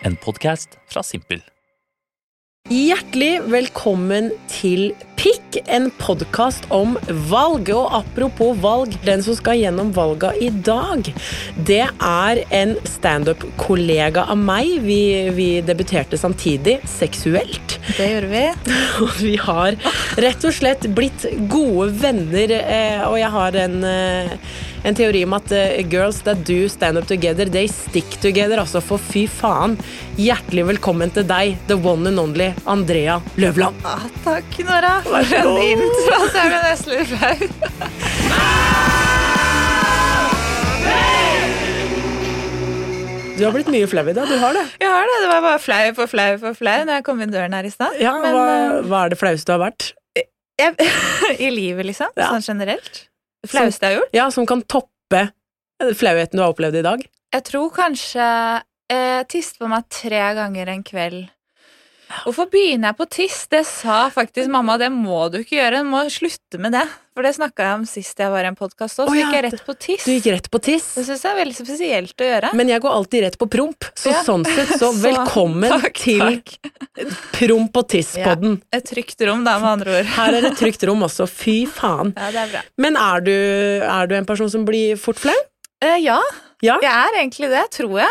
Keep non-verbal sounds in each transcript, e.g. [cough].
En podkast fra Simpel. Hjertelig velkommen til Pikk, en podkast om valg. Og apropos valg, den som skal gjennom valga i dag, det er en standup-kollega av meg. Vi, vi debuterte samtidig, seksuelt. Det gjorde vi. [laughs] Og vi har rett og slett blitt gode venner, eh, og jeg har en, eh, en teori om at uh, girls that do stand up together, they stick together. Altså, for fy faen. Hjertelig velkommen til deg, the one and only Andrea Løvland. Ah, takk, Nora. Vær så god. intro. Så jeg ble nesten litt flau. Du har blitt mye flau i dag, du har det. Jeg har det. Det var bare flau for flau for flau når jeg kom inn døren her i stad. Ja, Men, hva, eh, hva er det flaueste du har vært? jeg, [laughs] I livet, liksom. Ja. Sånn generelt. Det flaueste jeg har gjort. Ja, Som kan toppe flauheten du har opplevd i dag? Jeg tror kanskje jeg tisset på meg tre ganger en kveld. Hvorfor begynner jeg på tiss? Det sa faktisk mamma, det må du ikke gjøre. Du må slutte med det. For det snakka jeg om sist jeg var i en podkast òg. Så ja, gikk jeg rett på tiss. Du gikk rett på tiss. Det syns jeg er veldig spesielt å gjøre. Men jeg går alltid rett på promp, så Ja. sånn sett så [laughs] Så, velkommen takk, til takk. promp og tiss-podden. Et trygt rom, da, med andre ord. Her er det trygt rom også, fy faen. Ja, det er bra. Men er du, er du en person som blir fort flau? Eh, ja, Ja? jeg er egentlig det, tror jeg.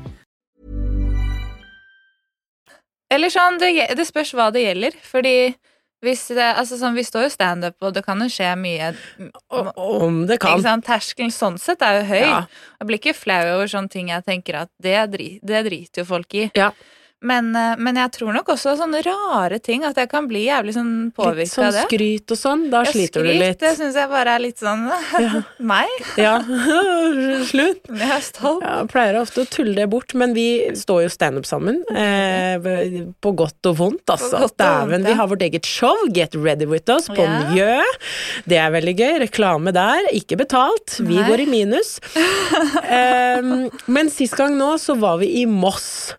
Eller sånn, det, det spørs hva det gjelder, fordi hvis det, altså sånn, Vi står jo standup, og det kan jo skje mye. Om, Om det Ikke kan. sant? Terskelen sånn sett er jo høy. Ja. Jeg blir ikke flau over sånne ting jeg tenker at det, det driter jo folk i. Ja. Men, eh, men jeg tror nok også sånne rare ting, at jeg kan bli jævlig sånn Litt påvirka sånn av det. skryt og sånn, da jeg sliter du skryt, litt. Det syns jeg bare er litt sånn [laughs] meg. Ja, [laughs] slutt. Jeg er stolt. Ja, pleier ofte å tulle det bort, men vi står jo standup sammen. Eh, på godt og vondt, altså. Dæven, ja. vi har vårt eget show, Get Ready With Us, på yeah. Njø. Det er veldig gøy. Reklame der, ikke betalt. Vi Nei. går i minus. [laughs] eh, men sist gang nå så var vi i Moss.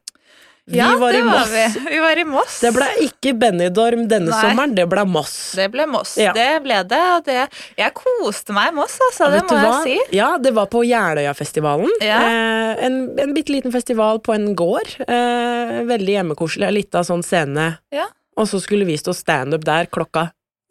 Vi ja, var det i var vi. Vi var i Moss. Det ble ikke Benidorm denne Nei. sommeren, det ble Moss. Det ble Moss. Ja. Det ble det. Og det Jeg koste meg i Moss, altså. Det må jeg si. Ja, det var på Jeløyafestivalen. Ja. Eh, en en bitte liten festival på en gård. Eh, veldig hjemmekoselig. En lita sånn scene. Ja. Og så skulle vi stå standup der klokka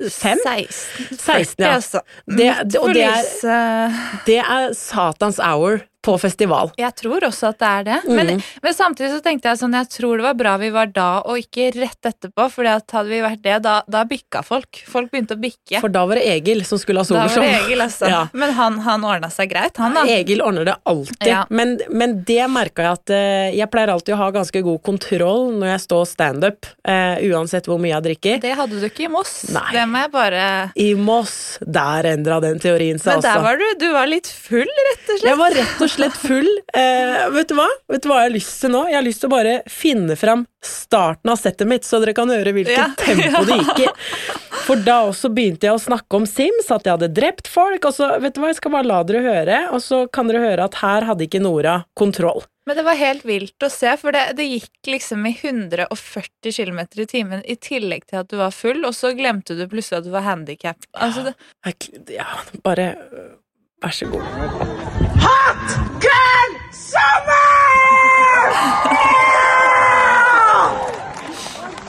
fem. 16. 16, ja. altså. Det- det- og det er- Det er satans hour på festival. Jeg tror også at det er det. Mm. Men, men samtidig så tenkte jeg sånn, jeg tror det var bra vi var da, og ikke rett etterpå. For hadde vi vært det, da, da bikka folk. Folk begynte å bikke. For da var det Egil som skulle ha soloshow. altså. [laughs] Ja. Men han, han ordna seg greit, han da. Egil ordner det alltid, Ja. men, men det merka jeg at eh, jeg pleier alltid å ha ganske god kontroll når jeg står standup, uh, uansett hvor mye jeg drikker. Det hadde du ikke i Moss. Nei. Det må jeg bare I Moss, der endra den teorien seg, Men der altså. var du, du var litt full, rett og slett. Jeg var rett og slett full. Eh, vet du hva? Vet du hva jeg har lyst til nå? Jeg har lyst til å bare finne fram starten av settet mitt, så dere kan høre hvilket Ja. tempo det gikk i. For da også begynte jeg å snakke om Sims, at jeg hadde drept folk, og så, vet du hva, jeg skal bare la dere høre, og så kan dere høre at her hadde ikke Nora kontroll. Men det var helt vilt å se, for det, det gikk liksom i 140 km i timen i tillegg til at du var full, og så glemte du plutselig at du var handikap. Altså, det, Ja, bare øh, Vær så god.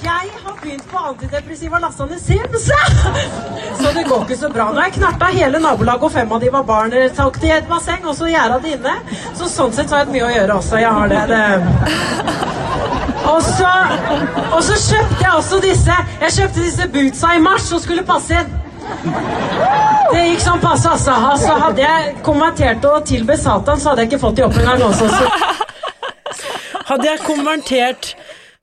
Jeg har begynt på antidepressiva Lassane Sims! [laughs] Så det går ikke så bra. Nå har jeg knerta hele nabolaget, og fem av de var barn. Tok i et basseng, og så gjerda det inne. Så sånn sett har jeg mye å gjøre også. Jeg har det. det. Og så, og så kjøpte jeg også disse Jeg kjøpte disse bootsa i mars og skulle passe inn. Det gikk sånn passe, altså. altså. Hadde jeg konvertert og tilbe Satan, så hadde jeg ikke fått jobb engang. Også, så. Hadde jeg konvertert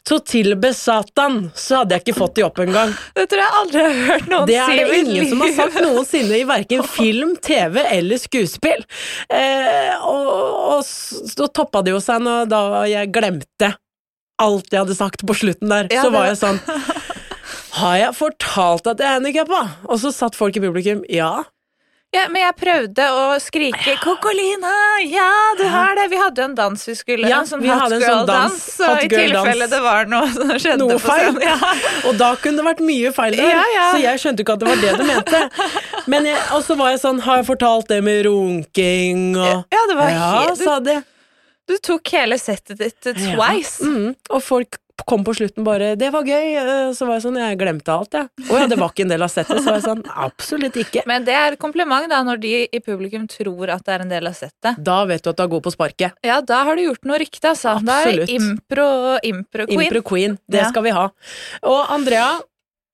til å tilbe Satan, så hadde jeg ikke fått de opp engang. Det tror jeg aldri har hørt noen Det er det ingen som har sagt noensinne i verken film, TV eller skuespill. Eh, og, og så toppa det jo seg når da jeg glemte alt jeg hadde sagt på slutten der. Ja, så var jeg sånn Har jeg fortalt at jeg er handikappa? Og så satt folk i publikum. Ja. Ja, men jeg prøvde å skrike 'Kokolina, ja, du har det!' Vi hadde jo en dans vi skulle. Ja, en sånn vi hot hadde en sånn girl-dans. dans, Så i tilfelle det var noe som skjedde Noe feil. Ja. [laughs] Og da kunne det vært mye feil der, Ja, ja. så jeg skjønte ikke at det var det du mente. Men jeg, og så var jeg sånn Har jeg fortalt det med runking og Ja, det var Ja, helt- sa de. Du tok hele settet ditt twice. Mm, og folk kom på slutten bare 'Det var gøy'. eh, Så var jeg sånn Jeg glemte alt, jeg. Ja. Å ja, det var ikke en del av settet. Så var jeg sånn Absolutt ikke. Men det er kompliment da, når de i publikum tror at det er en del av settet. Da vet du at du er god på sparket. Ja, da har du gjort noe riktig, altså. Da er impro, impro queen. Impro queen. Det Ja. skal vi ha. Og Andrea,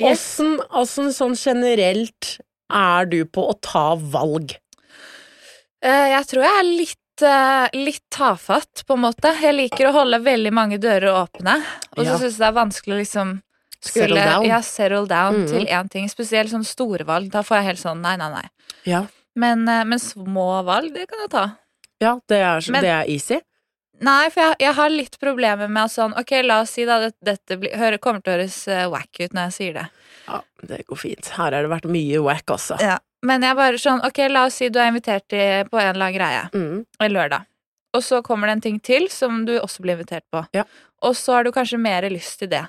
åssen yes. sånn generelt er du på å ta valg? Eh, Jeg tror jeg er litt, litt tafatt, på en måte. Jeg liker å holde veldig mange dører åpne, og så Ja. syns jeg det er vanskelig liksom Settle down. Ja, settle down Mhm. til én ting. Spesielt sånn store valg. Da får jeg helt sånn nei, nei, nei. Ja, Men, eh, men små valg, det kan jeg ta. ja det, er, Men- det er easy. Nei, for jeg, jeg har litt problemer med å sånn Ok, la oss si da det, dette blir, hører, kommer til å høres uh, wack ut når jeg sier det. Ja, det går fint. Her har det vært mye wack, altså. Ja. Men jeg bare sånn Ok, la oss si du er invitert i, på en eller annen greie. Mm. en lørdag. Og så kommer det en ting til som du også blir invitert på. Ja. Og så har du kanskje mer lyst til det.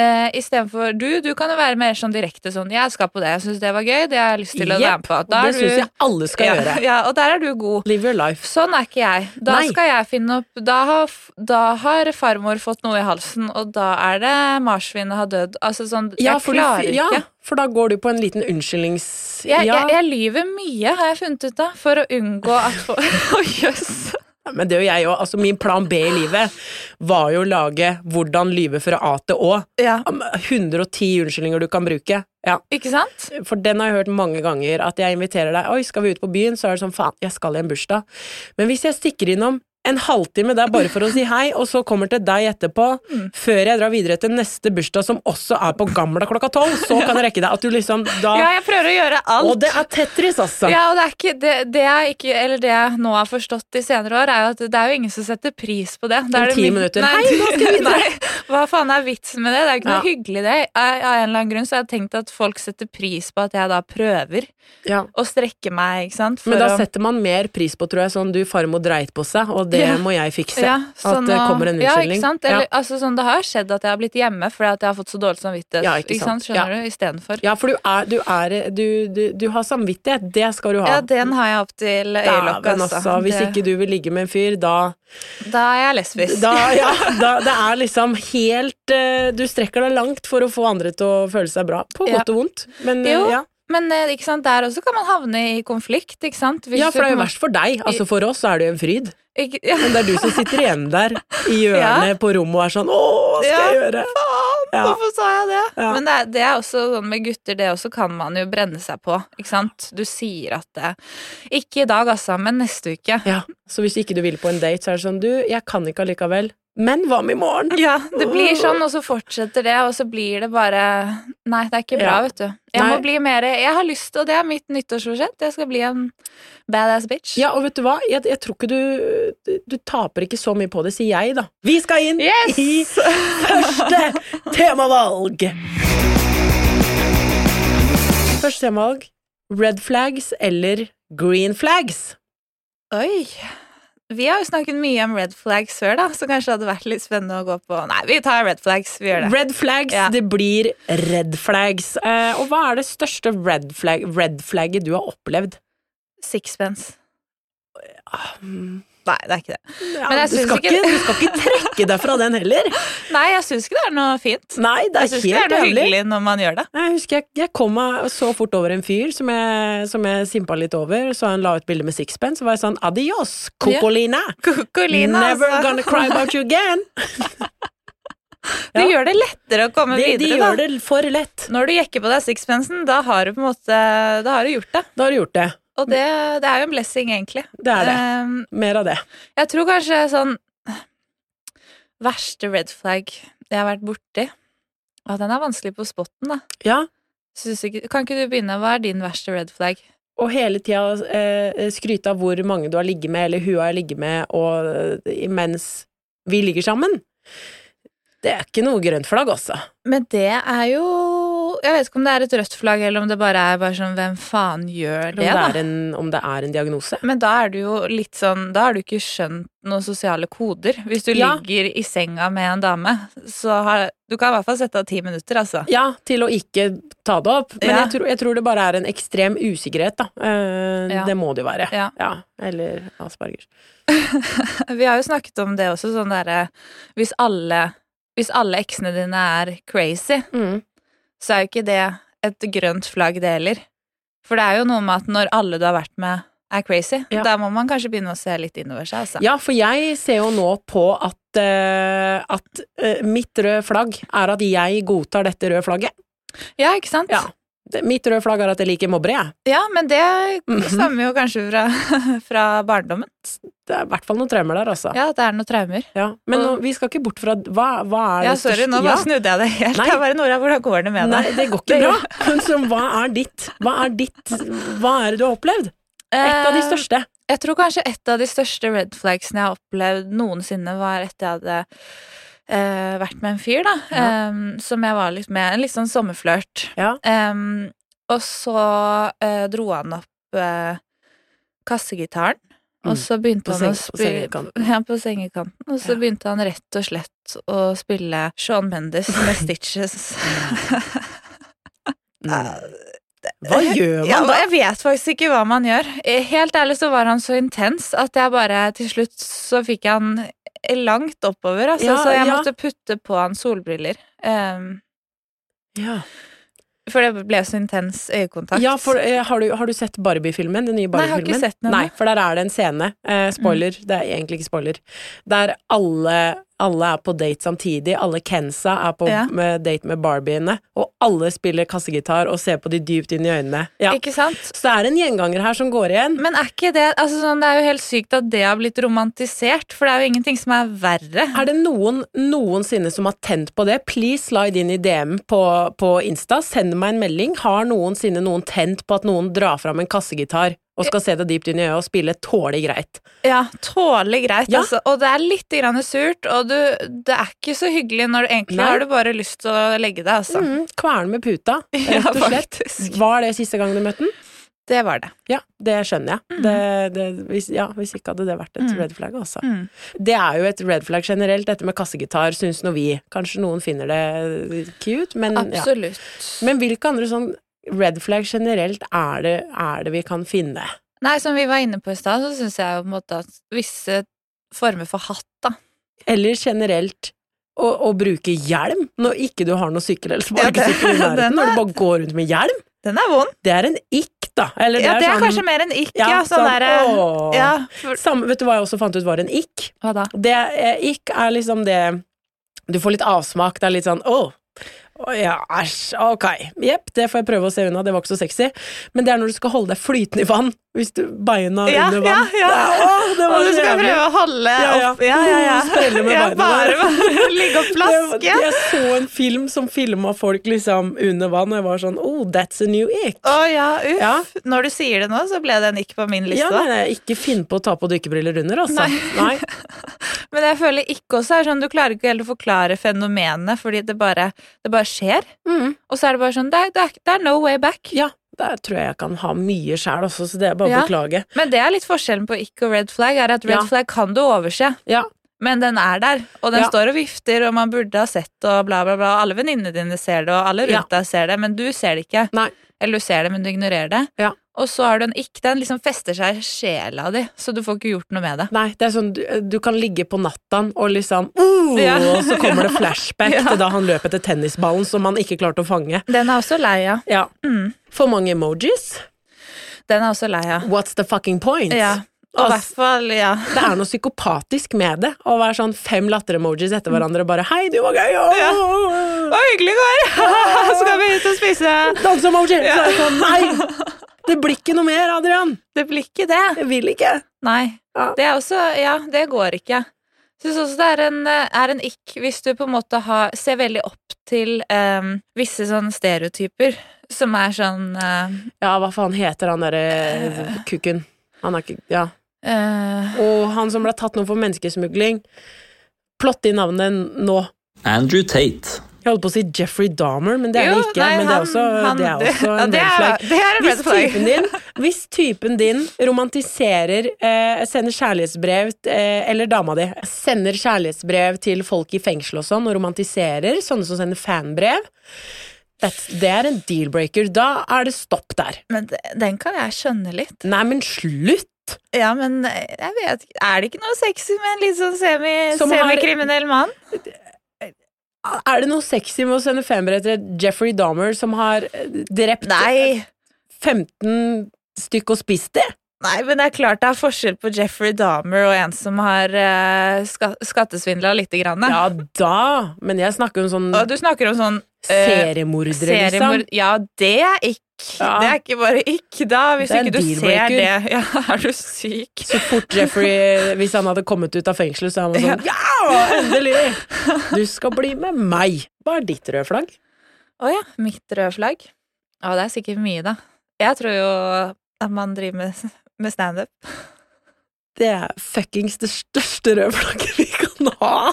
Eh, Istedenfor du, du kan jo være mer sånn direkte sånn 'Jeg skal på det, jeg syns det var gøy, det har jeg lyst til å være med på'. Da det syns jeg alle skal ja, gjøre. [laughs] Ja, og der er du god. Live your life. Sånn er ikke jeg. Da Nei. skal jeg finne opp Da har, da har farmor fått noe i halsen, og da er det marsvinet har dødd. Altså sånn Ja, Jeg klarer du, klarer ja, ikke. for da går du på en liten unnskyldnings... Jeg, ja. jeg, jeg lyver mye, har jeg funnet ut av, for å unngå at [laughs] Å, jøss. Men det gjør jeg òg. Altså, min plan B i livet var jo å lage 'Hvordan lyve fra A til Å'. Ja, 110 unnskyldninger du kan bruke. Ja, ikke sant? For den har jeg hørt mange ganger. At jeg inviterer deg 'Oi, skal vi ut på byen?' Så er det sånn 'Faen, jeg skal i en bursdag'. Men hvis jeg stikker innom en halvtime der bare for å si hei, og så kommer til deg etterpå, Mm. før jeg drar videre til neste bursdag, som også er på Gamla klokka tolv, så kan jeg rekke deg. At du liksom da Ja, jeg prøver å gjøre alt. Og det er Tetris, altså! Ja, og det er ikke det, det jeg ikke Eller det jeg nå har forstått i senere år, er jo at det er jo ingen som setter pris på det. det er ti minutter. Nei, Hei, nå skal vi [laughs] nei, hva faen er vitsen med det? Det er jo ikke noe Ja. hyggelig, det. Av en eller annen grunn så har jeg tenkt at folk setter pris på at jeg da prøver Ja. å strekke meg, ikke sant. For Men da å- setter man mer pris på, tror jeg, sånn du farmor dreit på seg, og det Ja. må jeg fikse. ja, at det kommer en Ja, unnskyldning. ikke sant? Eller, altså, sånn, det har skjedd at jeg har blitt hjemme fordi jeg har fått så dårlig samvittighet. Ja, ikke sant. Skjønner du? Istedenfor. Ja, for du er, du, er du, du, du har samvittighet. Det skal du ha. Ja, den har jeg opp til øyelokket, altså. altså. Hvis ikke du vil ligge med en fyr, da, Da er jeg lesbisk. da Ja, [laughs] da, det er liksom helt eh, Du strekker deg langt for å få andre til å føle seg bra. På Ja. godt og vondt. Men eh, Jo, ja. Men eh, ikke sant, der også kan man havne i konflikt, ikke sant? Hvis ja, for det er jo verst for deg. Altså For oss er det jo en fryd. Ikke, [laughs] ja. Men det er du som sitter igjen der i hjørnet på rommet og er sånn Å, hva skal jeg gjøre? Ja. Hvorfor sa jeg det? Ja. Men det er, det er også sånn med gutter, det også kan man jo brenne seg på, ikke sant? Du sier at det Ikke i dag, altså, men neste uke. Ja, Så hvis ikke du vil på en date, så er det sånn Du, jeg kan ikke allikevel. Men hva med i morgen? Ja, det blir sånn, og så fortsetter det, og så blir det bare Nei, det er ikke bra, Ja. vet du. Jeg Nei. må bli mer Jeg har lyst, og det er mitt nyttårsforsett, jeg skal bli en badass bitch. Ja, og vet du hva? Jeg, jeg tror ikke du Du taper ikke så mye på det, sier jeg, da. Vi skal inn Yes! i første temavalg! Første temavalg red flags eller green flags? Oi. Vi har jo snakket mye om red flags før, da, så kanskje det hadde vært litt spennende å gå på Nei, vi tar red flags. Vi gjør det. Red flags, Ja. det blir red flags. Eh, og hva er det største red, flag, red flagget du har opplevd? Sixpence. Mm, Nei, det er ikke det. Ja, Men jeg du, skal ikke- ikke, du skal ikke trekke deg fra den heller. [laughs] Nei, jeg syns ikke det er noe fint. Nei, det Jeg er syns ikke det er noe jævlig. hyggelig når man gjør det. Jeg husker jeg, jeg kom meg så fort over en fyr som jeg, som jeg simpa litt over, så han la ut bilde med sixpence, så var jeg sånn adios, Cocolina! Kokolina, Never altså. gonna cry about you again! [laughs] Det Ja. gjør det lettere å komme De, de gjør da. det for lett. Når du jekker på deg sixpencen, da har du på en måte Da har du gjort det. Da har du gjort det. Og det, det er jo en blessing, egentlig. Det er det. Um, Mer av det. jeg tror kanskje sånn Verste red flag jeg har vært borti Ja, den er vanskelig på spotten, da. Ja, ikke, kan ikke du begynne? Hva er din verste red flag? og hele tida eh, skryte av hvor mange du har ligget med, eller hun har ligget med, og eh, mens vi ligger sammen. Det er ikke noe grønt flagg, altså. Men det er jo Jeg vet ikke om det er et rødt flagg, eller om det bare er bare sånn Hvem faen gjør Om det, det, da? er en, om det er en diagnose. Men da er du jo litt sånn Da har du ikke skjønt noen sosiale koder. Hvis du Ja. ligger i senga med en dame, så har Du kan i hvert fall sette av ti minutter, altså. Ja, til å ikke ta det opp. Men Ja. jeg, tror, jeg tror det bare er en ekstrem usikkerhet, da. Eh, Ja. Det må det jo være. Ja. Eller aspergers. [laughs] Vi har jo snakket om det også, sånn derre Hvis alle Hvis alle eksene dine er crazy, Mm. Så er jo ikke det et grønt flagg, det heller. For det er jo noe med at når alle du har vært med, er crazy, Ja. da må man kanskje begynne å se litt innover seg, altså. Ja, for jeg ser jo nå på at, uh, at uh, mitt røde flagg er at jeg godtar dette røde flagget. Ja, ikke sant? Ja. Det, mitt røde flagg er at jeg liker mobbere, jeg. Ja, men det Mhm. stammer jo kanskje fra, [laughs] fra barndommen. Det er i hvert fall noen traumer der, altså. Ja, det er noen traumer. Ja. Men Og- vi skal ikke bort fra Hva, hva er Ja, det sorry, nå bare Ja. snudde jeg det helt. Nei. Jeg bare, Nora, hvordan går det med Nei, det går ikke Det bra. [laughs] Så hva er ditt? Hva er ditt Hva er det du har opplevd? Et av de Eh, største. Jeg tror kanskje et av de største red flagsene jeg har opplevd noensinne, var etter jeg hadde eh, vært med en fyr, da, Ja. um, som jeg var litt med. En litt sånn sommerflørt. Ja. Um, og så uh, dro han opp uh, kassegitaren. Og Mm. så begynte På han å på spille sengekanten. Ja, på sengekanten. Og så Ja. begynte han rett og slett å spille Sean Mendes med [laughs] Stitches. Hva gjør Ja, man da? jeg vet faktisk ikke hva man gjør. Helt ærlig så var han så intens at jeg bare til slutt så fikk jeg han langt oppover, altså. Ja, så jeg ja. måtte putte på han solbriller. Um, Ja, for det ble så intens øyekontakt. ja for uh, har, du, har du sett Barbie-filmen? Den nye Nei, jeg har ikke sett den. Nei, for der er det en scene, uh, spoiler, det er egentlig ikke spoiler, der alle, alle er på date samtidig, alle Kensa er på Ja. med date med Barbiene, og alle spiller kassegitar og ser på de dypt inn i øynene. Ja. Ikke sant? Så det er en gjenganger her som går igjen. Men er ikke det altså sånn, Det er jo helt sykt at det har blitt romantisert, for det er jo ingenting som er verre. Er det noen noensinne som har tent på det? Please slide inn i DM på, på Insta. Send meg en melding. Har noensinne noen tent på at noen drar fram en kassegitar og skal se det dypt inn i øyet og spille tålelig greit? Ja, tålelig greit, Ja. altså. Og det er litt grann surt, og du, det er ikke så hyggelig når du egentlig Nei. har du bare lyst til å legge deg, altså. Mm, Kvern med puta, [laughs] rett og slett. Ja, Var det siste gang du møtte den? Det var det. Ja, det skjønner jeg. Det, det, hvis, ja, hvis ikke hadde det vært et Mm. red flag, altså. Mm. Det er jo et red flag generelt, dette med kassegitar, syns nå vi. Kanskje noen finner det cute, men ja. Absolutt. Men hvilke andre sånn red flag generelt er det, er det vi kan finne? Nei, som vi var inne på i stad, så syns jeg jo på en måte at visse former for hatt, da Eller generelt å, å bruke hjelm når ikke du har noe sykkel eller sparkesykkel i [laughs] nærheten. Når du bare går rundt med hjelm. Den er vond. Det er en ikk, da. Eller Ja, det er sånn- kanskje mer en ikk, ja. Sånn sånn, derre. Ja, for, Samme, vet du hva jeg også fant ut var en ikk? hva da? Det eh, ikk er liksom det Du får litt avsmak. Det er litt sånn åh. Å ja, æsj, ok. Jepp, det får jeg prøve å se unna, det var ikke så sexy. Men det er når du skal holde deg flytende i vann. Hvis du beina Ja, under vann. ja. Det er, åh, det var Og du skal prøve å holde Ja, ja. opp Ja, ja, ja. [laughs] Sprelle med ja bare, [laughs] bare ligge og flaske plaske. Jeg så en film som filma folk liksom under vann, og jeg var sånn oh, that's a new ick. Å ja, uff. Ja. Når du sier det nå, så ble det en ikk på min liste. Ja, men nei, ikke finn på å ta på dykkebriller under, altså. Nei. Nei. [laughs] Men jeg føler ikke også er sånn, du klarer ikke helt å forklare fenomenet, fordi det bare, det bare skjer. Mm. Og så er det bare sånn, det er, det er, det er no way back. Ja, der tror jeg jeg kan ha mye sjæl også, så det er bare å Ja. beklage. Men det er litt forskjellen på ikke og red flag, er at red Ja. flag kan du overse. Ja, Men den er der, og den Ja. står og vifter, og man burde ha sett og bla, bla, bla. Alle venninnene dine ser det, og alle rundt Ja. deg ser det, men du ser det ikke. Nei. Eller du ser det, men du ignorerer det. Ja. Og så har du en ikk. Den liksom fester seg i sjela di, så du får ikke gjort noe med det. Nei, det er sånn du, du kan ligge på nattaen og liksom uh, Ja. Og så kommer det flashback [laughs] Ja. til da han løp etter tennisballen som han ikke klarte å fange. Den er også lei av. Ja. Mm. For mange emojis. Den er også lei av. What's the fucking point? Ja. Og i Altså, fall, ja. det er noe psykopatisk med det. Å være sånn fem latter-emojis etter hverandre og bare 'hei, du var gøy', og Ja. Å, hyggelig går! [laughs] Skal vi ut og spise? danse-emoji! Det sånn, nei! Det blir ikke noe mer, Adrian! Det blir ikke det. Jeg vil ikke. Nei. Ja. Det er også Ja, det går ikke. Syns også det er en, eh, er en ikk hvis du på en måte har, ser veldig opp til um, visse sånne stereotyper som er sånn uh, Ja, hva faen heter han derre kukken? Han er ikke Ja. Eh, Og han som ble tatt nå for menneskesmugling. Plott i navnet nå. Andrew Tate. Jeg holdt på å si Jeffrey Dahmer, men det er det ikke. nei, men det er han- også, han- det er også en det red flag. Det en Hvis typen din, hvis typen din romantiserer, eh, sender kjærlighetsbrev eh, Eller dama di sender kjærlighetsbrev til folk i fengsel og sånn, og romantiserer, sånne som sender fanbrev that's, Det er en deal-breaker. Da er det stopp der. Men den kan jeg skjønne litt. Nei, men slutt! Ja, men jeg vet ikke Er det ikke noe sexy med en litt sånn semi, semikriminell mann? Er det noe sexy med å sende fanbrev til Jeffrey Dahmer, som har eh, drept Nei. 15 stykk og spist det? Nei, men det er klart det er forskjell på Jeffrey Dahmer og en som har uh, ska skattesvindla lite grann. Ja da, men jeg snakker om sånn Og du snakker om sånn uh, seriemordere, seriemord... liksom. Ja, det er ikk. Ja. Det er ikke bare ikk, da, hvis ikke du ser det. [laughs] Ja, er du syk? Så fort Jeffrey, hvis han hadde kommet ut av fengselet, så er han sånn Ja, endelig! Du skal bli med meg. Hva er ditt røde flagg? Å ja, mitt røde flagg. Å, det er sikkert mye, da. Jeg tror jo at man driver med, med standup. Det er fuckings det største røde flagget vi [laughs] ha.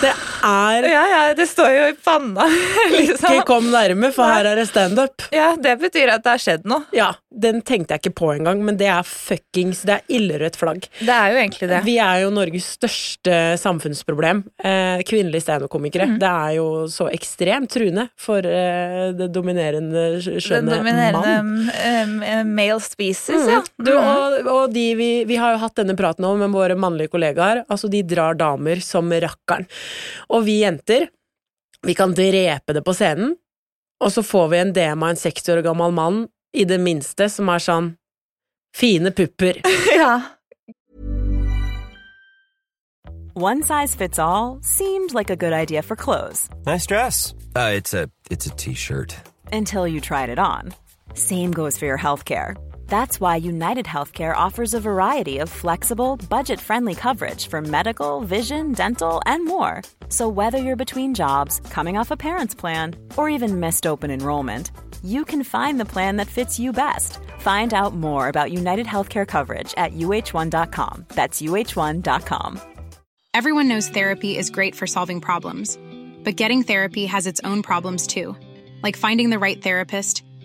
Det er Ja, ja, det står jo i panna, [laughs] liksom. Ikke kom nærme, for her er det standup. Ja, det betyr at det har skjedd noe. Ja, den tenkte jeg ikke på engang, men det er fuckings Det er illerødt flagg. Det er jo egentlig det. Vi er jo Norges største samfunnsproblem. Eh, kvinnelige standup-komikere. Mm. Det er jo så ekstremt truende for eh, det dominerende Den skjønne dominerende mann. eh, male species, ja. Mhm. Du, og, og de vi, vi har jo hatt denne praten om med våre mannlige kollegaer. Altså, de drar damer som rakkeren. Og vi jenter, vi kan drepe det på scenen, og så får vi en DM av en 60 år gammel mann, i det minste, som er sånn Fine pupper. [laughs] ja. One size fits all seemed like a good idea for clothes Nice dress. Uh, it's a it's a t-shirt. until you tried it on. Same goes for your healthcare. That's why United Healthcare offers a variety of flexible, budget friendly coverage for medical, vision, dental, and more. So, whether you're between jobs, coming off a parent's plan, or even missed open enrollment, you can find the plan that fits you best. Find out more about United Healthcare coverage at uh1.com. That's uh1.com. Everyone knows therapy is great for solving problems, but getting therapy has its own problems too, like finding the right therapist,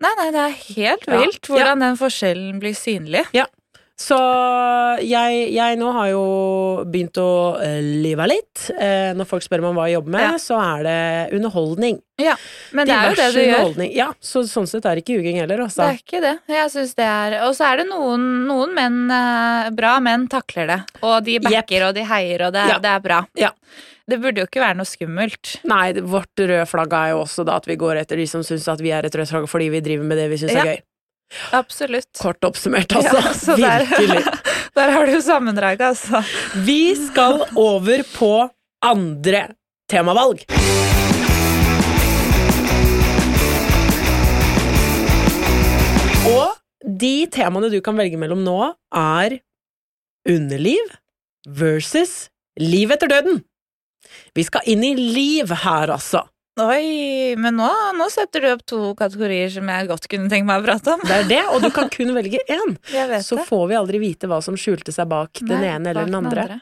Nei, nei, det er helt Ja. vilt hvordan den forskjellen blir synlig. Ja. Så jeg, jeg nå har jo begynt å live litt. Eh, når folk spør meg om hva jeg jobber med, Ja. så er det underholdning. Ja, men det er jo det du gjør. Ja, så sånn sett er det ikke ljuging heller, Det altså. er ikke det. Jeg synes det er Og så er det noen, noen menn eh, Bra menn takler det. Og de backer og de heier, og det er, Ja. det er bra. Ja. Det burde jo ikke være noe skummelt. Nei, vårt røde flagg er jo også da at vi går etter de som syns at vi er et rødt flagg fordi vi driver med det vi syns Ja. er gøy. Absolutt. Kort oppsummert, altså. Ja, så der- Virkelig. [laughs] Der har du sammendraget, altså. Vi skal over på andre temavalg. Og de temaene du kan velge mellom nå, er underliv versus liv etter døden. Vi skal inn i liv her, altså. Oi, men nå, nå setter du opp to kategorier som jeg godt kunne tenke meg å prate om. Det er det, og du kan kun velge én. Så det. får vi aldri vite hva som skjulte seg bak den ene eller bak den andre.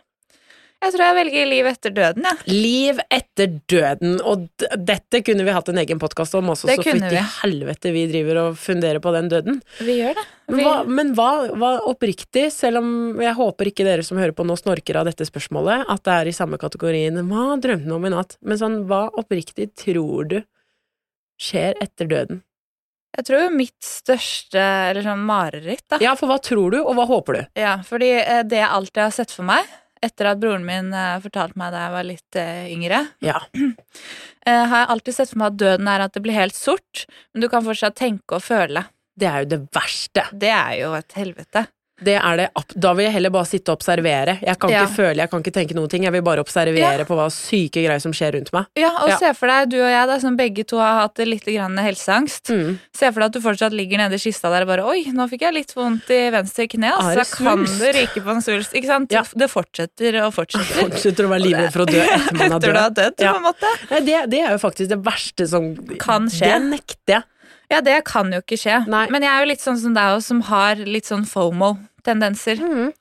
Jeg tror jeg velger liv etter døden, jeg. Liv etter døden, og dette kunne vi hatt en egen podkast om også, Det så fytti vi. helvete vi driver og funderer på den døden. Vi gjør det. Men Vi, hva, men hva, hva oppriktig, selv om jeg håper ikke dere som hører på nå snorker av dette spørsmålet, at det er i samme kategorien hva drømte du om i natt, men sånn hva oppriktig tror du skjer etter døden? jeg tror mitt største eller sånn mareritt, da. Ja, for hva tror du, og hva håper du? Ja, fordi eh, det jeg alltid har sett for meg, etter at broren min eh, fortalte meg da jeg var litt eh, yngre, Ja. [clears throat] eh, har jeg alltid sett for meg at døden er at det blir helt sort, men du kan fortsatt tenke og føle. Det er jo det verste. Det er jo et helvete. Det er det, da vil jeg heller bare sitte og observere. Jeg kan Ja. ikke føle, jeg kan ikke tenke noen ting, jeg vil bare observere Ja. på hva syke greier som skjer rundt meg. Ja, og Ja. se for deg, du og jeg, da, som begge to har hatt litt grann helseangst. Mm. Se for deg at du fortsatt ligger nede i kista der og bare Oi, nå fikk jeg litt vondt i venstre kne, Så altså. Da kan du ryke på en svulst. Ikke sant? Ja. Det fortsetter og fortsetter. [laughs] Fortsetter å være livredd for å dø etter man har Etter du har dødd. på en måte. Nei, det, det er jo faktisk det verste som Kan skje. Det nekter jeg. Ja, det kan jo ikke skje. Nei. Men jeg er jo litt sånn som deg òg, som har litt sånn FOMO-tendenser. Mm.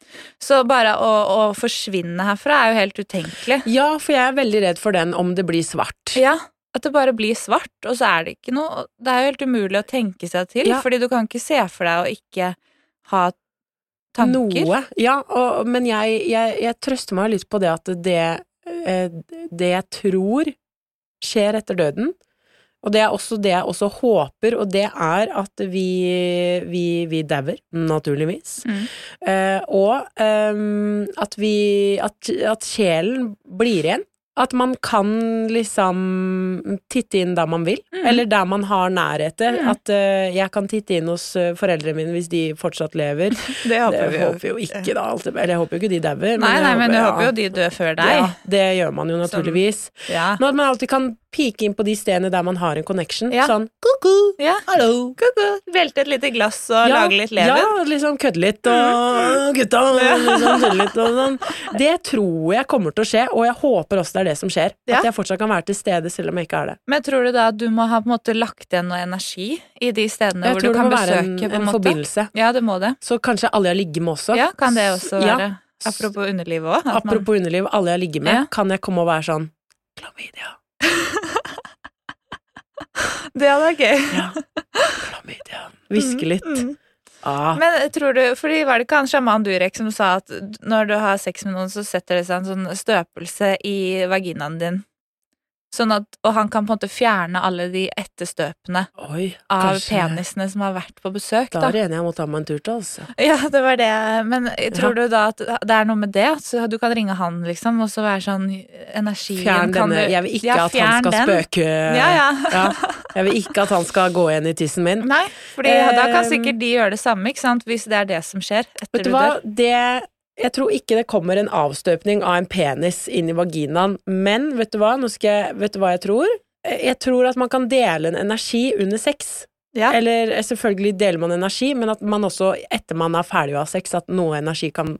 Så bare å, å forsvinne herfra er jo helt utenkelig. Ja, for jeg er veldig redd for den om det blir svart. Ja, at det bare blir svart, og så er det ikke noe Det er jo helt umulig å tenke seg til, Ja. fordi du kan ikke se for deg å ikke ha tanker. Noe. Ja, og, men jeg, jeg, jeg trøster meg litt på det at det, eh, det jeg tror skjer etter døden, og det er også det jeg også håper, og det er at vi, vi, vi dauer, naturligvis. Mm. Eh, og ehm, at vi at, at sjelen blir igjen. At man kan liksom titte inn der man vil, Mm. eller der man har nærhet til. Mm. At eh, jeg kan titte inn hos eh, foreldrene mine hvis de fortsatt lever. [laughs] Det håper vi håper jo ikke, da. alt Eller jeg håper jo ikke de dauer. Nei, men, nei, men du ja. håper jo de dør før deg. Ja, det gjør man jo naturligvis. Ja. Men at man alltid kan pike inn på de stedene der man har en connection. Ja. Sånn ko-ko, Ja. hallo. Kuku. Velte et lite glass og Ja, lage litt leven. Ja, liksom kødde litt og gutta liksom kødde litt og sånn. Det tror jeg kommer til å skje, og jeg håper også det er det som skjer. At jeg fortsatt kan være til stede selv om jeg ikke er det. Men tror du da at du må ha på en måte lagt igjen noe energi i de stedene Jeg hvor tror du det kan må være besøke? en, på en en forbindelse. Ja, det må det. Så kanskje alle jeg ligger med også. Ja, kan det også Ja. være. Apropos underlivet òg. Apropos underliv, alle jeg ligger med, Ja. kan jeg komme og være sånn Klamydia, [laughs] [laughs] Det hadde vært gøy. ja. [laughs] Hviske litt. Mm. Ah, Men tror du, fordi var det ikke han sjaman Durek som sa at når du har sex med noen, så setter det seg en sånn støpelse i vaginaen din? Sånn at, og han kan på en måte fjerne alle de etterstøpene oi, av penisene som har vært på besøk, Da da. er det enig jeg må ta meg en tur til, altså. [laughs] Ja, det var det. Men tror du da at det er noe med det? At du kan ringe han, liksom, og så være sånn Energien Fjern kan denne. du- Jeg vil ikke Ja, at han skal den. spøke Ja, ja. [laughs] Ja, Jeg vil ikke at han skal gå igjen i tissen min. Nei, fordi da kan Eh, sikkert de gjøre det samme, ikke sant? Hvis det er det som skjer etter du du dør. det Jeg tror ikke det kommer en avstøpning av en penis inn i vaginaen, men vet du hva, Nå skal jeg, vet du hva jeg tror? Jeg tror at man kan dele en energi under sex. Ja. Eller eh, selvfølgelig deler man energi, men at man også, etter man er ferdig å ha sex, at noe energi kan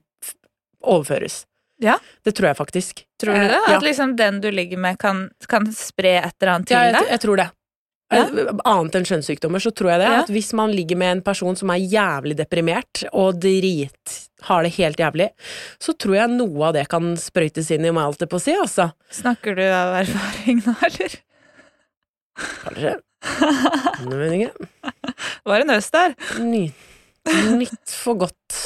overføres. Ja. Det tror jeg faktisk. Tror du Eh, det? Ja, At liksom den du ligger med, kan, kan spre et eller annet til deg? ja jeg, jeg tror det. Ja. Eh, Annet enn kjønnssykdommer, så tror jeg det. Ja. At hvis man ligger med en person som er jævlig deprimert og drit har det helt jævlig, så tror jeg noe av det kan sprøytes inn i meg, alt det på å si, altså. Snakker du av erfaring nå, eller? Kanskje. Nei, vet ikke. Var en øst der? Ny, nytt for godt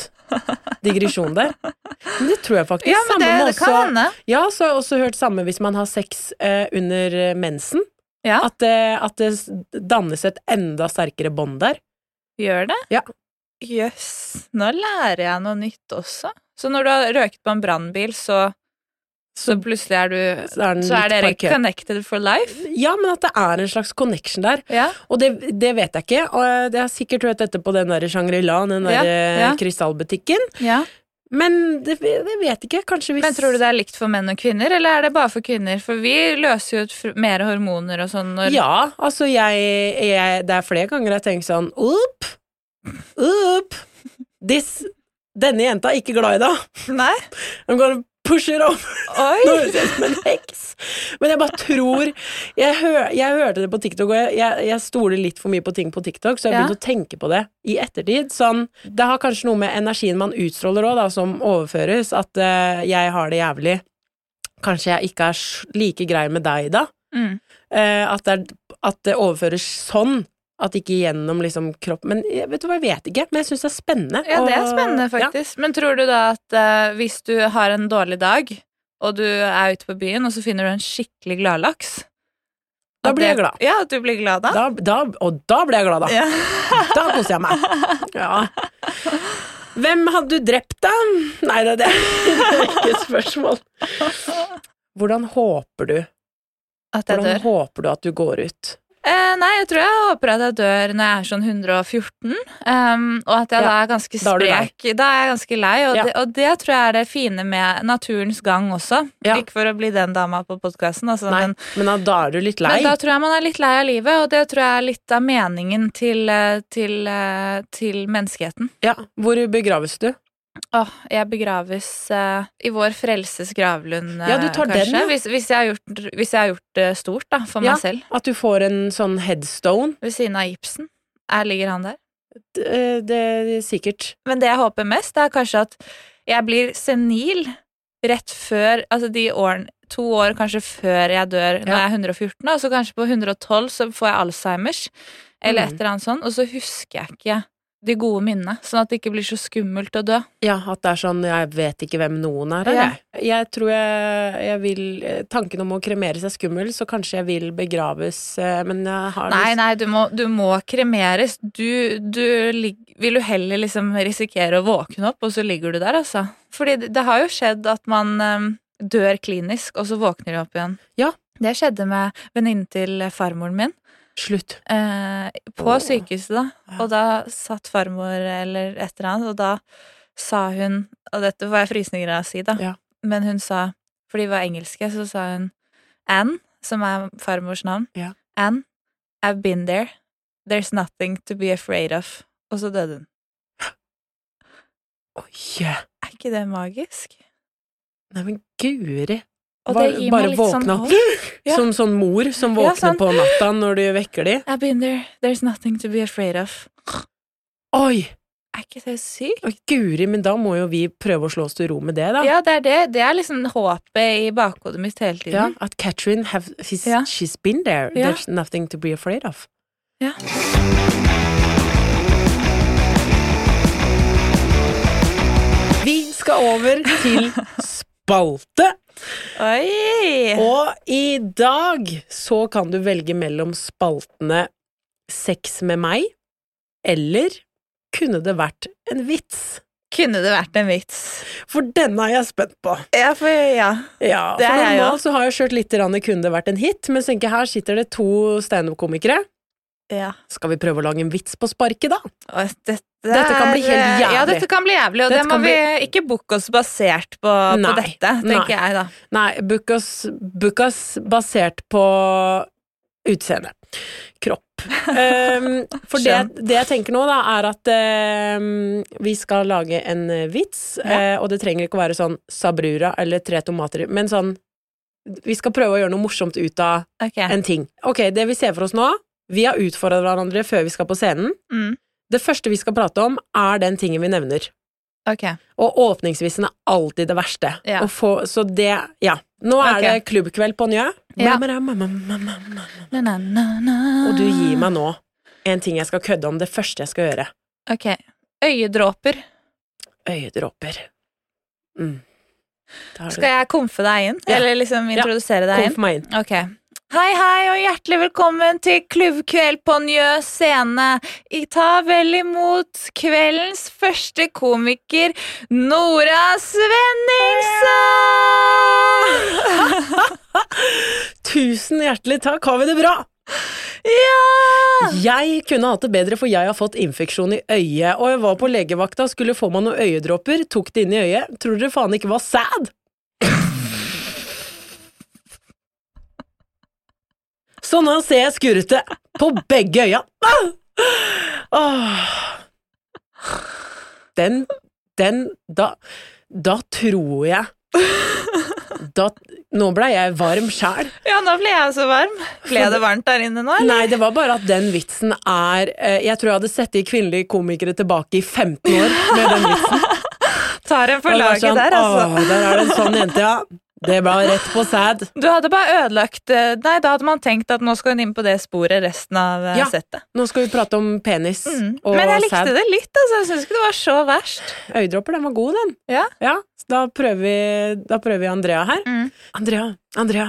digresjon der. Men det tror jeg faktisk. Ja, men det, det kan hende. Ja, så har jeg også hørt samme hvis man har sex eh, under mensen. Ja. At, det- at det dannes et enda sterkere bånd der. Gjør det? Ja. Jøss. Nå lærer jeg noe nytt også. Så når du har røket på en brannbil, så, så plutselig er du Så er Så er dere parker. connected for life? Ja, men at det er en slags connection der. Ja. Og det, det vet jeg ikke. Og jeg har sikkert hørt dette på den der Shangri-La, den der eh, ja. krystallbutikken. Men det, det vet ikke. Kanskje hvis Men tror du det er likt for menn og kvinner, eller er det bare for kvinner? For vi løser jo ut mer hormoner og sånn når Ja, altså jeg, jeg Det er flere ganger jeg tenker sånn Opp! Opp! This, denne jenta er ikke glad i deg. Nei? I'm gonna pusher over. Nå høres jeg ut som en heks. Men jeg bare tror Jeg, hør, jeg hørte det på TikTok, og jeg, jeg, jeg stoler litt for mye på ting på TikTok, så jeg Ja. begynte å tenke på det i ettertid. Sånn, det har kanskje noe med energien man utstråler òg, som overføres. At uh, jeg har det jævlig. Kanskje jeg ikke er like grei med deg, da. Mm. Uh, at, det er, at det overføres sånn. At ikke gjennom liksom kropp Men vet du hva, jeg vet ikke. Men jeg syns det er spennende. Ja, det er spennende, spennende, Ja. faktisk. Men tror du da at uh, hvis du har en dårlig dag, og du er ute på byen, og så finner du en skikkelig gladlaks Da blir jeg glad. Ja, at du blir glad da? Da, da, og da blir jeg glad, da. Ja. [laughs] Da koser jeg meg. Ja. Hvem hadde du drept, da? Nei, det, det er ikke et spørsmål. Hvordan håper du At jeg Hvordan dør? håper du at du går ut? Eh, nei, jeg tror jeg håper at jeg dør når jeg er sånn 114, um, og at jeg Ja, da er ganske da sprek. Da er jeg ganske lei, og, Ja. det, og det tror jeg er det fine med naturens gang også. Ja. Ikke for å bli den dama på podkasten, altså, men, men da, da er du litt lei. men da tror jeg man er litt lei av livet, og det tror jeg er litt av meningen til, til, til, eh, til menneskeheten. Ja, Hvor begraves du? Åh, jeg begraves uh, i vår frelses gravlund, Ja, du eh, tar den, kanskje. ja. Hvis, hvis, jeg har gjort, hvis jeg har gjort det stort, da, for Ja. meg selv. At du får en sånn headstone? Ved siden av Ibsen. Her ligger han der? Det, det er sikkert. Men det jeg håper mest, er kanskje at jeg blir senil rett før Altså de årene To år kanskje før jeg dør når jeg er 114, og så kanskje på 112 så får jeg Alzheimers, eller Mm. et eller annet sånt, og så husker jeg ikke de gode minnene, sånn at det ikke blir så skummelt å dø. Ja, at det er sånn Jeg vet ikke hvem noen er. Ja. Jeg. jeg tror jeg, jeg vil eh, Tanken om å kremeres er skummel, så kanskje jeg vil begraves, eh, men jeg har Nei, nei, du må, du må kremeres. Du, du vil jo heller liksom risikere å våkne opp, og så ligger du der, altså. Fordi det, det har jo skjedd at man um, dør klinisk, og så våkner de opp igjen. Ja. Det skjedde med venninnen til farmoren min. Slutt. Eh, på oh. sykehuset, da. Ja. Og da satt farmor eller et eller annet, og da sa hun Og dette var jeg frysninger av å si, da. Ja. Men hun sa, for de var engelske, så sa hun Anne, som er farmors navn. Ja. Anne, I've been there. There's nothing to be afraid of. Og så døde hun. [gasps] Oi! Er ikke det magisk? Nei, men guri. Bare- bare sånn våkne opp. håp. Ja. Som sånn mor som Ja, våkner på natta når du vekker de. I've been there. There's nothing to be afraid of. Oi! Er ikke det sykt? Oi, Guri, men da må jo vi prøve å slå oss til ro med det, da. Ja, det er det. Det er liksom håpet i bakhodet mitt hele Ja, tiden. at Catherine have, she's, Ja. she's been there. Ja. There's nothing to be afraid of. Ja. Vi skal over til [laughs] spalte. Oi! Og i dag så kan du velge mellom spaltene Sex med meg eller Kunne det vært en vits? Kunne det vært en vits? For denne er jeg spent på. Ja, for ja. Ja, for normalt så har jeg kjørt litt Kunne det vært en hit, men tenker her sitter det to standup-komikere. Ja. Skal vi prøve å lage en vits på sparket, da? Dette, Dette kan bli helt jævlig. Ja, dette kan bli jævlig, og Dette det må kan vi bli- ikke booke oss basert på, på dette, tenker nei. jeg da. Nei, book oss, book oss basert på utseende. Kropp. Um, [laughs] for det, det jeg tenker nå, da, er at um, vi skal lage en vits, vits, uh, og det trenger ikke å være sånn sabrura eller tre tomater, men sånn Vi skal prøve å gjøre noe morsomt ut av okay. en ting. Ok, det vi ser for oss nå Vi har utfordret hverandre før vi skal på scenen. Mm. Det første vi skal prate om, er den tingen vi nevner. Okay. Og åpningsvisen er alltid det verste. Ja. Få, så det Ja. Nå er okay. det klubbkveld på Njø. Ja. Og du gir meg nå en ting jeg skal kødde om. Det første jeg skal gjøre. Ok. Øyedråper. Øyedråper. Mm. Skal jeg komfe deg inn? Ja. Eller liksom introdusere deg inn? Kom for meg inn. Ok. Hei, hei, og hjertelig velkommen til Klubbkveld på Njø scene. I ta vel imot kveldens første komiker, Nora Svenningsen! [laughs] Tusen hjertelig takk, har vi det bra? ja! Jeg kunne hatt det bedre, for jeg har fått infeksjon i øyet, og jeg var på legevakta, skulle få meg noen øyedråper, tok det inn i øyet. Tror dere faen ikke var sad? Så nå ser jeg skurrete på begge øya. Den, den, da, da tror jeg Da, nå ble jeg varm sjæl. Ja, nå ble jeg så varm. Ble det varmt der inne nå, eller? Nei, det var bare at den vitsen er eh, Jeg tror jeg hadde sett de kvinnelige komikere tilbake i 15 år med den vitsen. Tar en for laget sånn, der, altså. Å, der er det en sånn jente, ja. Det ble rett på sæd. Du hadde bare ødelagt eh, Nei, da hadde man tenkt at nå skal hun inn på det sporet resten av eh, Ja. settet. Nå skal vi prate om penis Mm. og Men jeg likte sad. det litt, altså. Jeg syns ikke det var så verst. Øyedråper, den var god, den. Ja. Ja, da prøver vi, da prøver vi Andrea her. Mm. Andrea, Andrea,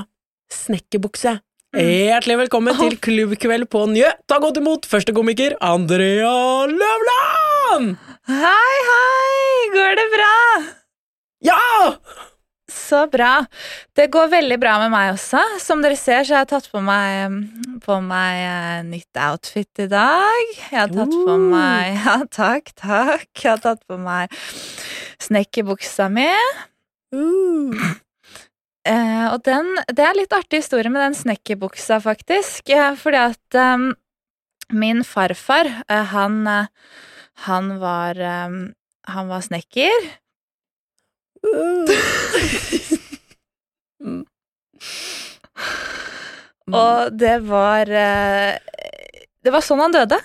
snekkerbukse. Hjertelig velkommen til klubbkveld på Njø. Ta godt imot første komiker, Andrea Løvland! Hei, hei! Går det bra? Ja! Så bra. Det går veldig bra med meg også. Som dere ser, så har jeg tatt på meg, på meg eh, nytt outfit i dag. Jeg har tatt på meg [laughs] Ja, takk, takk. Jeg har tatt på meg snekkerbuksa mi. Uh. Eh, og den Det er litt artig historie med den snekkerbuksa, faktisk. Eh, fordi at eh, min farfar, eh, han eh, Han var eh, Han var snekker. Mm. Og det var eh, Det var sånn han døde.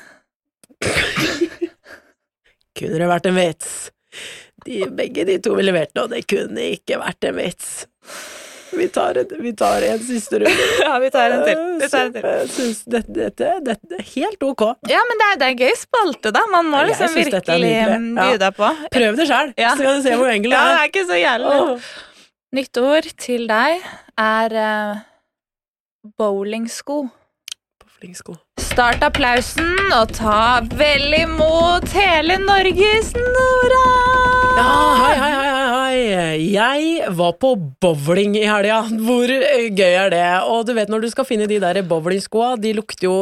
Kunne det vært en vits? De, begge de to ville levert noe, det kunne ikke vært en vits. [laughs] Vi tar, en, vi tar en siste runde. [laughs] Ja, vi tar en til. Vi tar en til. Jeg syns dette, dette, dette er helt ok. Ja, men det er, det er gøy spalte, da. Man må liksom virkelig nydelig. mm, Ja. deg på. Prøv det sjøl, Ja. så kan du se hvor enkelt det [laughs] er. Ja, det er. ikke så jævlig. Nytt ord til deg er uh, bowlingsko. Bowlingsko. Start applausen og ta vel imot hele Norges Nora! Ja, hei, hei, hei, hei. Jeg var på bowling i helga. Hvor gøy er det? Og du vet når du skal finne de der bowlingskoa, de lukter jo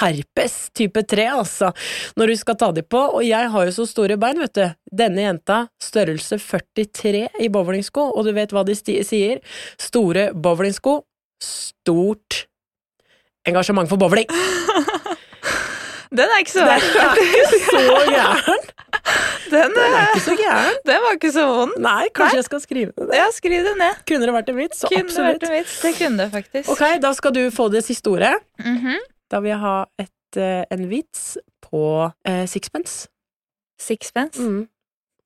herpes type 3, altså, når du skal ta de på. Og jeg har jo så store bein, vet du. Denne jenta, størrelse 43 i bowlingsko, og du vet hva de sier? Store bowlingsko, stort engasjement for bowling. [laughs] Den er ikke så Den er ikke så gæren! Den, Den er eh, ikke så gæren. [laughs] den var ikke så vond. Nei, kanskje jeg skal skrive ned. Ja, skriv det ned. Kunne det vært en vits? Så Kunne det vært absolutt. en vits. Det kunne det faktisk. Ok, da skal du få det siste ordet. Mhm. Da vil jeg ha et, eh, en vits på eh, sixpence. Sixpence. Mm.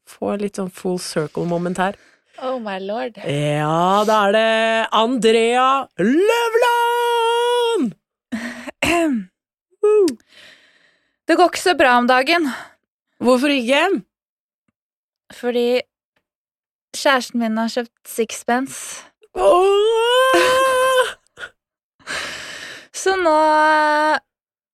Få litt sånn full circle-moment her. Oh my lord. Ja, da er det Andrea Løvland! [clears throat] Det går ikke så bra om dagen, Hvorfor ikke? fordi kjæresten min har kjøpt sixpence. Åh! [laughs] Så nå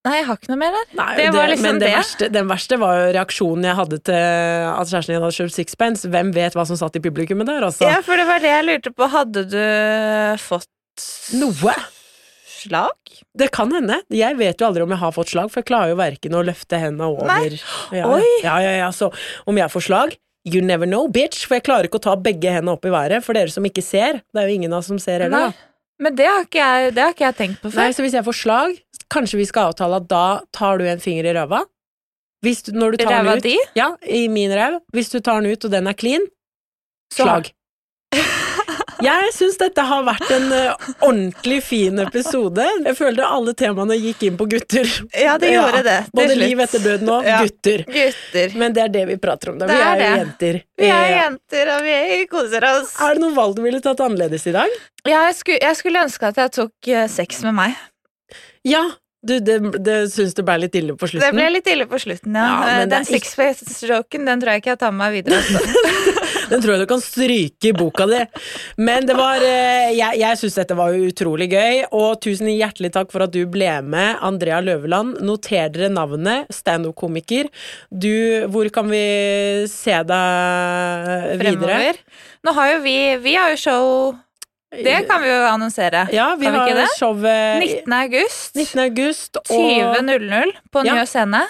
Nei, jeg har ikke noe mer der. Nei, Det var liksom men det det. verste, den verste var jo reaksjonen jeg hadde til at kjæresten din hadde kjøpt sixpence. Hvem vet hva som satt i publikummet der, altså? Ja, for det var det jeg lurte på. Hadde du fått Noe. Slag? Det kan hende. Jeg vet jo aldri om jeg har fått slag, for jeg klarer jo verken å løfte hendene over. Ja. Ja, ja, ja, så om jeg får slag You never know, bitch, for jeg klarer ikke å ta begge hendene opp i været. For dere som ikke ser, det er jo ingen av oss som ser heller, Nei. Men det har ikke jeg, det har ikke jeg tenkt på før. Nei, så hvis jeg får slag, kanskje vi skal avtale at da tar du en finger i ræva. Hvis du, når du tar Ræva den ut di? Ja, i min ræv. Hvis du tar den ut, og den er clean, Så- slag. [laughs] Jeg syns dette har vært en eh, ordentlig fin episode. Jeg følte alle temaene gikk inn på gutter. Ja, det gjorde det, til Både slutt. liv etter døden og Ja. gutter. Gutter. Men det er det vi prater om. Da. Det Vi er er jo jenter. Vi er Ja. jenter, og vi koser oss. Er det noe valg du ville tatt annerledes i dag? Ja, jeg, skulle, jeg skulle ønske at jeg tok eh, sex med meg. Ja. Du, det, det syns du ble litt ille på slutten? Det ble litt ille på slutten, ja. Ja, Eh, det den sixpace-joken den tror jeg ikke jeg tar med meg videre. [laughs] Den tror jeg du kan stryke i boka di. Men det var eh, Jeg, jeg syns dette var utrolig gøy, og tusen hjertelig takk for at du ble med, Andrea Løveland. Noter dere navnet, standup-komiker. Du, hvor kan vi se deg videre? Fremover. Nå har jo vi Vi har jo show Det kan vi jo annonsere. Ja, vi vi har showet 19. august. 19. august, og 20.00 på Ja. Njø scene.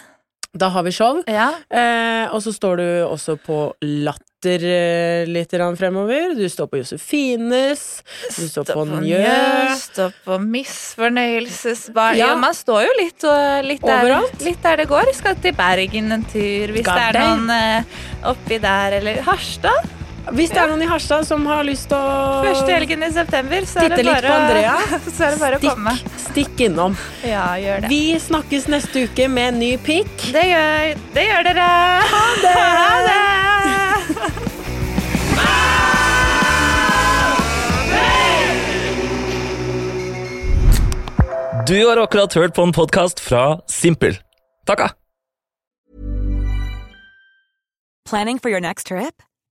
Da har vi show. Ja. Eh, og så står du også på Latter eh, litt fremover. Du står på Josefines. Du står på Njø. Står på Misfornøyelsesbar. Ja. Ja. man står jo litt, og, litt, der, litt der det går. Skal til Bergen en tur, hvis God det er noen eh, oppi der. Eller Harstad. Hvis det er noen i Harstad som har lyst til å Første helgen i september, så er det litt bare, på Andrea, [laughs] så er det bare å komme. stikk, stikk innom. Ja, gjør det. Vi snakkes neste uke med en ny pikk. Det gjør, det gjør dere. Ha det! Ha det! Du har akkurat hørt på en podkast fra Simpel. Takka! Planning for your next trip?